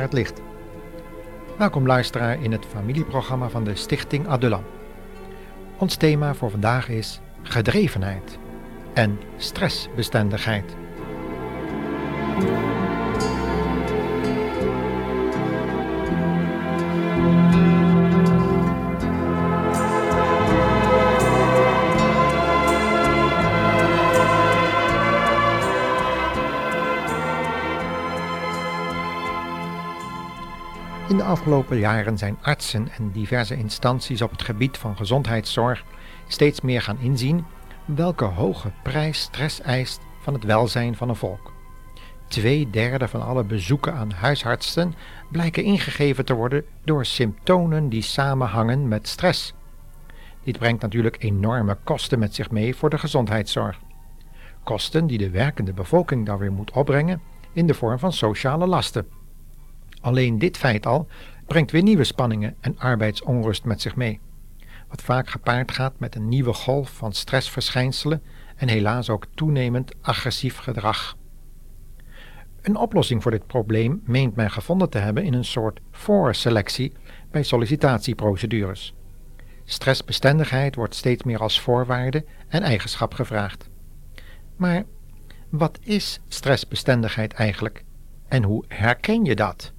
Het licht. Welkom luisteraar in het familieprogramma van de Stichting Adulam. Ons thema voor vandaag is gedrevenheid en stressbestendigheid. De afgelopen jaren zijn artsen en diverse instanties op het gebied van gezondheidszorg steeds meer gaan inzien welke hoge prijs stress eist van het welzijn van een volk. Twee derde van alle bezoeken aan huisartsen blijken ingegeven te worden door symptomen die samenhangen met stress. Dit brengt natuurlijk enorme kosten met zich mee voor de gezondheidszorg. Kosten die de werkende bevolking dan weer moet opbrengen in de vorm van sociale lasten. Alleen dit feit al brengt weer nieuwe spanningen en arbeidsonrust met zich mee, wat vaak gepaard gaat met een nieuwe golf van stressverschijnselen en helaas ook toenemend agressief gedrag. Een oplossing voor dit probleem meent men gevonden te hebben in een soort voorselectie bij sollicitatieprocedures. Stressbestendigheid wordt steeds meer als voorwaarde en eigenschap gevraagd. Maar wat is stressbestendigheid eigenlijk en hoe herken je dat?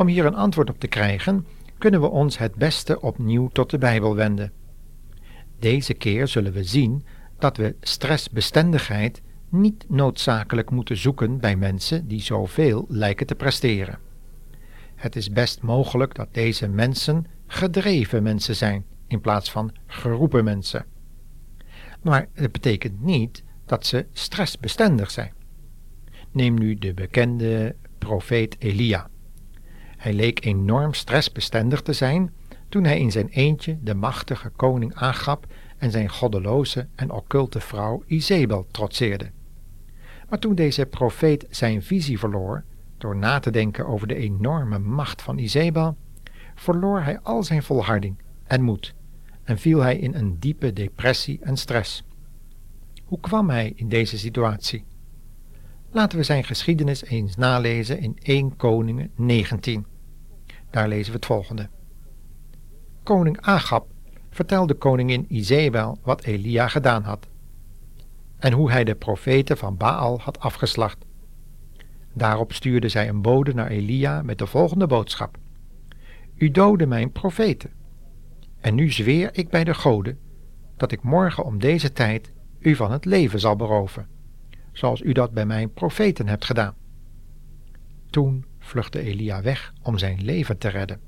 Om hier een antwoord op te krijgen, kunnen we ons het beste opnieuw tot de Bijbel wenden. Deze keer zullen we zien dat we stressbestendigheid niet noodzakelijk moeten zoeken bij mensen die zoveel lijken te presteren. Het is best mogelijk dat deze mensen gedreven mensen zijn in plaats van geroepen mensen. Maar het betekent niet dat ze stressbestendig zijn. Neem nu de bekende profeet Elia. Hij leek enorm stressbestendig te zijn toen hij in zijn eentje de machtige koning Agab en zijn goddeloze en occulte vrouw Izebel trotseerde. Maar toen deze profeet zijn visie verloor, door na te denken over de enorme macht van Izebel, verloor hij al zijn volharding en moed en viel hij in een diepe depressie en stress. Hoe kwam hij in deze situatie? Laten we zijn geschiedenis eens nalezen in 1 Koningen 19. Daar lezen we het volgende. Koning Agab vertelde koningin Izebel wat Elia gedaan had en hoe hij de profeten van Baal had afgeslacht. Daarop stuurde zij een bode naar Elia met de volgende boodschap: U doodde mijn profeten. En nu zweer ik bij de goden dat ik morgen om deze tijd u van het leven zal beroven, zoals u dat bij mijn profeten hebt gedaan. Toen vluchtte Elia weg om zijn leven te redden.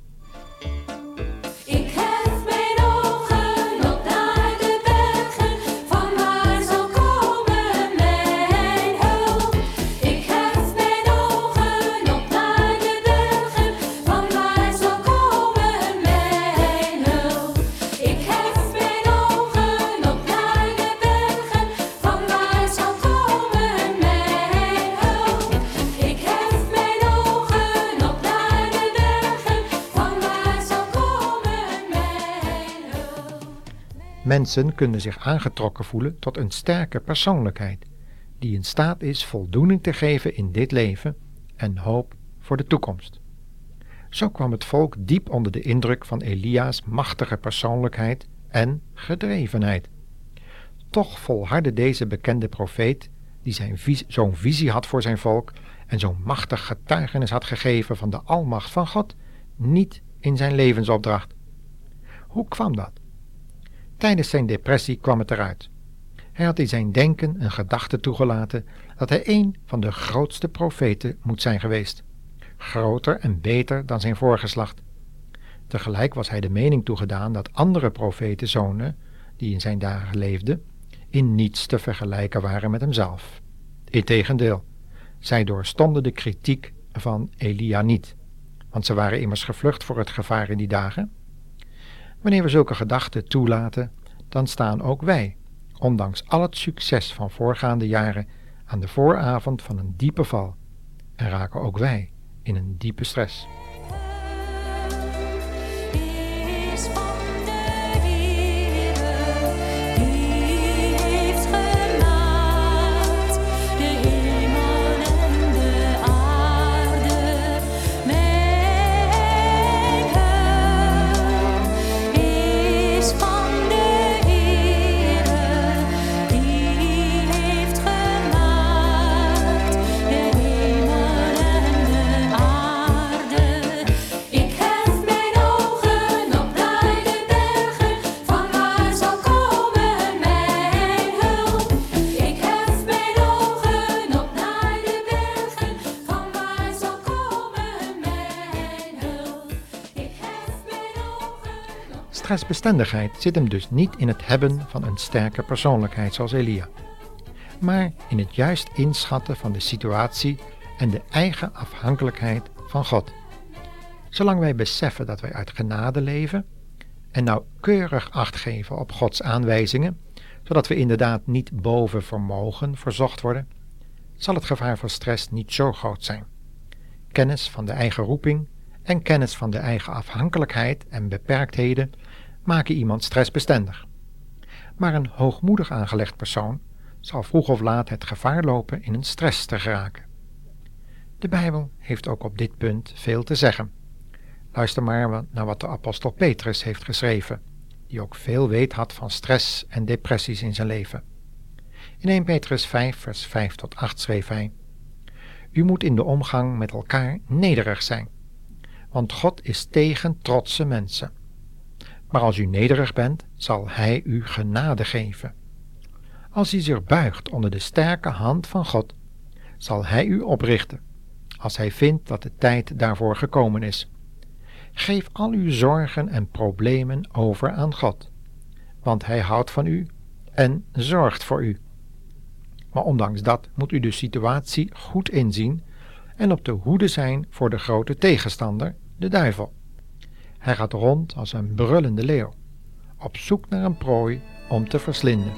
Mensen kunnen zich aangetrokken voelen tot een sterke persoonlijkheid, die in staat is voldoening te geven in dit leven en hoop voor de toekomst. Zo kwam het volk diep onder de indruk van Elia's machtige persoonlijkheid en gedrevenheid. Toch volhardde deze bekende profeet, die zijn zo'n visie had voor zijn volk en zo'n machtig getuigenis had gegeven van de almacht van God, niet in zijn levensopdracht. Hoe kwam dat? Tijdens zijn depressie kwam het eruit. Hij had in zijn denken een gedachte toegelaten dat hij een van de grootste profeten moet zijn geweest. Groter en beter dan zijn voorgeslacht. Tegelijk was hij de mening toegedaan dat andere profetenzonen, die in zijn dagen leefden, in niets te vergelijken waren met hemzelf. Integendeel, zij doorstonden de kritiek van Elia niet, want ze waren immers gevlucht voor het gevaar in die dagen Wanneer we zulke gedachten toelaten, dan staan ook wij, ondanks al het succes van voorgaande jaren, aan de vooravond van een diepe val en raken ook wij in een diepe stress. Stressbestendigheid zit hem dus niet in het hebben van een sterke persoonlijkheid zoals Elia, maar in het juist inschatten van de situatie en de eigen afhankelijkheid van God. Zolang wij beseffen dat wij uit genade leven en nauwkeurig acht geven op Gods aanwijzingen, zodat we inderdaad niet boven vermogen verzocht worden, zal het gevaar van stress niet zo groot zijn. Kennis van de eigen roeping en kennis van de eigen afhankelijkheid en beperktheden maken iemand stressbestendig. Maar een hoogmoedig aangelegd persoon zal vroeg of laat het gevaar lopen in een stress te geraken. De Bijbel heeft ook op dit punt veel te zeggen. Luister maar naar wat de apostel Petrus heeft geschreven, die ook veel weet had van stress en depressies in zijn leven. In 1 Petrus 5, vers 5 tot 8 schreef hij: U moet in de omgang met elkaar nederig zijn, want God is tegen trotse mensen. Maar als u nederig bent, zal Hij u genade geven. Als u zich buigt onder de sterke hand van God, zal Hij u oprichten, als Hij vindt dat de tijd daarvoor gekomen is. Geef al uw zorgen en problemen over aan God, want Hij houdt van u en zorgt voor u. Maar ondanks dat moet u de situatie goed inzien en op de hoede zijn voor de grote tegenstander, de duivel. Hij gaat rond als een brullende leeuw, op zoek naar een prooi om te verslinden.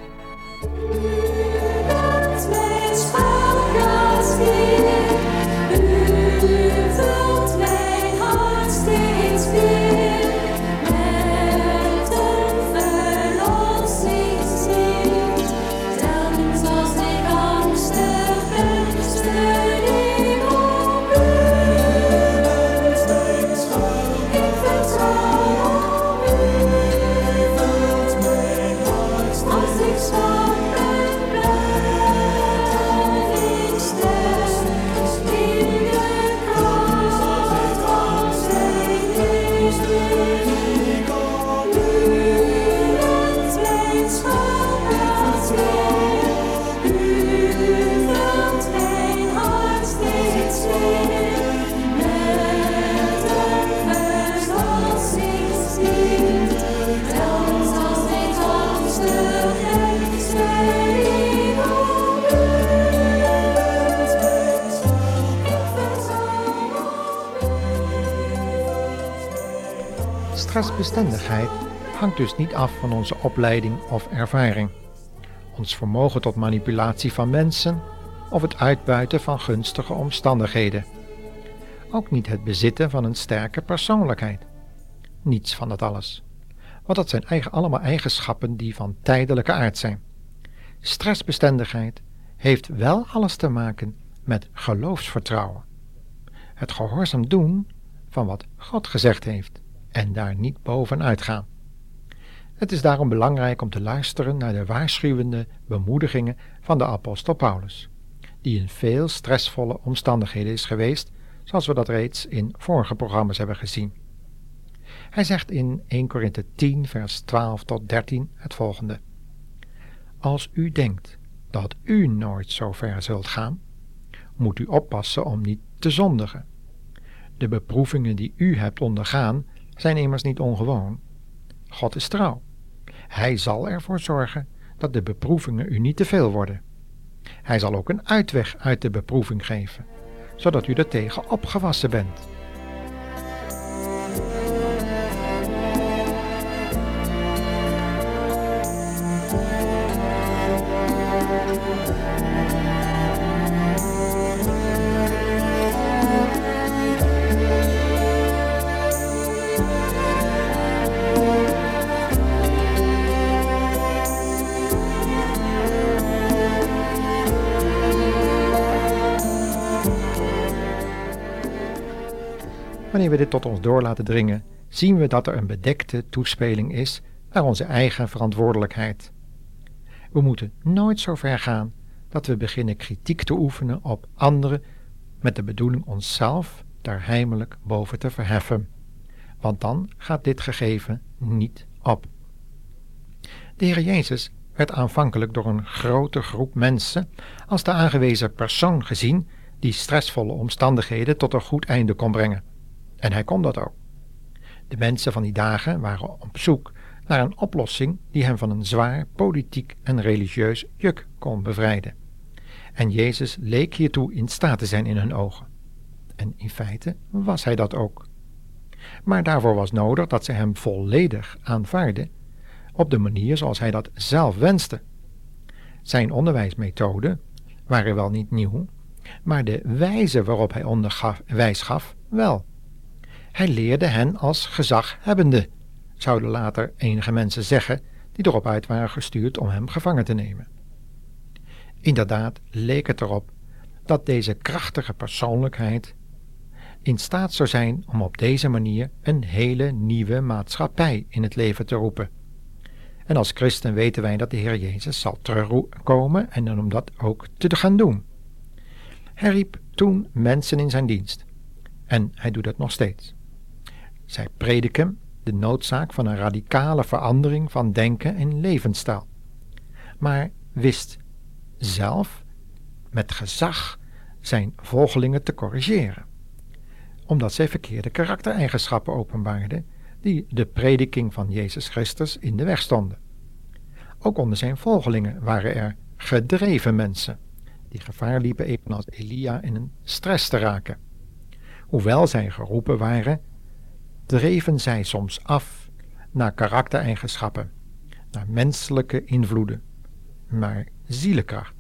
Stressbestendigheid hangt dus niet af van onze opleiding of ervaring, ons vermogen tot manipulatie van mensen of het uitbuiten van gunstige omstandigheden. Ook niet het bezitten van een sterke persoonlijkheid. Niets van dat alles. Want dat zijn eigen, allemaal eigenschappen die van tijdelijke aard zijn. Stressbestendigheid heeft wel alles te maken met geloofsvertrouwen. Het gehoorzaam doen van wat God gezegd heeft en daar niet bovenuit gaan. Het is daarom belangrijk om te luisteren naar de waarschuwende bemoedigingen van de apostel Paulus, die in veel stressvolle omstandigheden is geweest, zoals we dat reeds in vorige programma's hebben gezien. Hij zegt in 1 Korinthe 10, vers 12 tot 13 het volgende: Als u denkt dat u nooit zo ver zult gaan, moet u oppassen om niet te zondigen. De beproevingen die u hebt ondergaan zijn immers niet ongewoon. God is trouw. Hij zal ervoor zorgen dat de beproevingen u niet te veel worden. Hij zal ook een uitweg uit de beproeving geven, zodat u er tegen opgewassen bent. Wanneer we dit tot ons door laten dringen, zien we dat er een bedekte toespeling is naar onze eigen verantwoordelijkheid. We moeten nooit zo ver gaan dat we beginnen kritiek te oefenen op anderen met de bedoeling onszelf daar heimelijk boven te verheffen, want dan gaat dit gegeven niet op. De Heer Jezus werd aanvankelijk door een grote groep mensen als de aangewezen persoon gezien die stressvolle omstandigheden tot een goed einde kon brengen. En hij kon dat ook. De mensen van die dagen waren op zoek naar een oplossing die hem van een zwaar politiek en religieus juk kon bevrijden. En Jezus leek hiertoe in staat te zijn in hun ogen. En in feite was hij dat ook. Maar daarvoor was nodig dat ze hem volledig aanvaarden op de manier zoals hij dat zelf wenste. Zijn onderwijsmethoden waren wel niet nieuw, maar de wijze waarop hij onderwijs gaf wel. Hij leerde hen als gezaghebbende, zouden later enige mensen zeggen die erop uit waren gestuurd om hem gevangen te nemen. Inderdaad leek het erop dat deze krachtige persoonlijkheid in staat zou zijn om op deze manier een hele nieuwe maatschappij in het leven te roepen. En als christen weten wij dat de Heer Jezus zal terugkomen en om dat ook te gaan doen. Hij riep toen mensen in zijn dienst. En hij doet het nog steeds. Zij prediken de noodzaak van een radicale verandering van denken en levensstijl. Maar wist zelf met gezag zijn volgelingen te corrigeren, omdat zij verkeerde karaktereigenschappen openbaarden die de prediking van Jezus Christus in de weg stonden. Ook onder zijn volgelingen waren er gedreven mensen, die gevaar liepen evenals Elia in een stress te raken. Hoewel zij geroepen waren, dreven zij soms af naar karaktereigenschappen, naar menselijke invloeden, naar zielenkracht.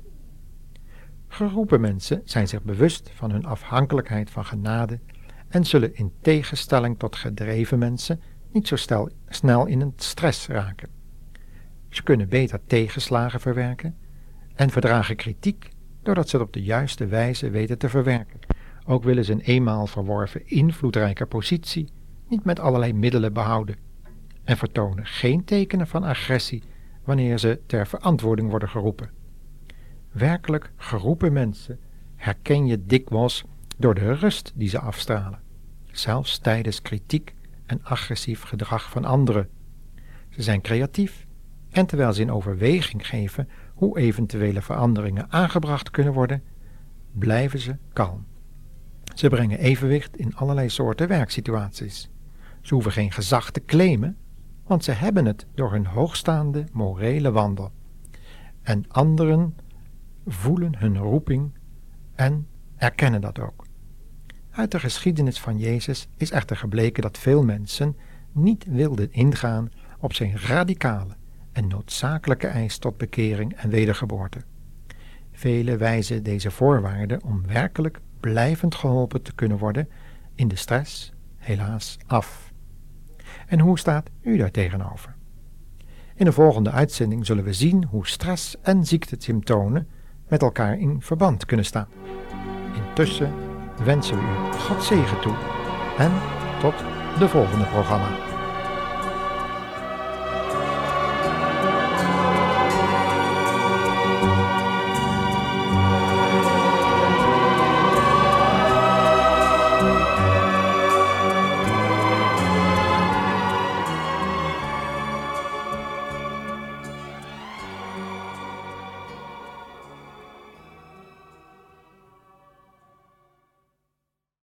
Geroepen mensen zijn zich bewust van hun afhankelijkheid van genade en zullen in tegenstelling tot gedreven mensen niet zo snel in een stress raken. Ze kunnen beter tegenslagen verwerken en verdragen kritiek doordat ze het op de juiste wijze weten te verwerken. Ook willen ze een eenmaal verworven invloedrijke positie niet met allerlei middelen behouden en vertonen geen tekenen van agressie wanneer ze ter verantwoording worden geroepen. Werkelijk geroepen mensen herken je dikwijls door de rust die ze afstralen, zelfs tijdens kritiek en agressief gedrag van anderen. Ze zijn creatief en terwijl ze in overweging geven hoe eventuele veranderingen aangebracht kunnen worden, blijven ze kalm. Ze brengen evenwicht in allerlei soorten werksituaties. Ze hoeven geen gezag te claimen, want ze hebben het door hun hoogstaande morele wandel. En anderen voelen hun roeping en erkennen dat ook. Uit de geschiedenis van Jezus is echter gebleken dat veel mensen niet wilden ingaan op zijn radicale en noodzakelijke eis tot bekering en wedergeboorte. Velen wijzen deze voorwaarden om werkelijk blijvend geholpen te kunnen worden in de stress helaas af. En hoe staat u daar tegenover? In de volgende uitzending zullen we zien hoe stress en ziektesymptomen met elkaar in verband kunnen staan. Intussen wensen we u God zegen toe en tot de volgende programma.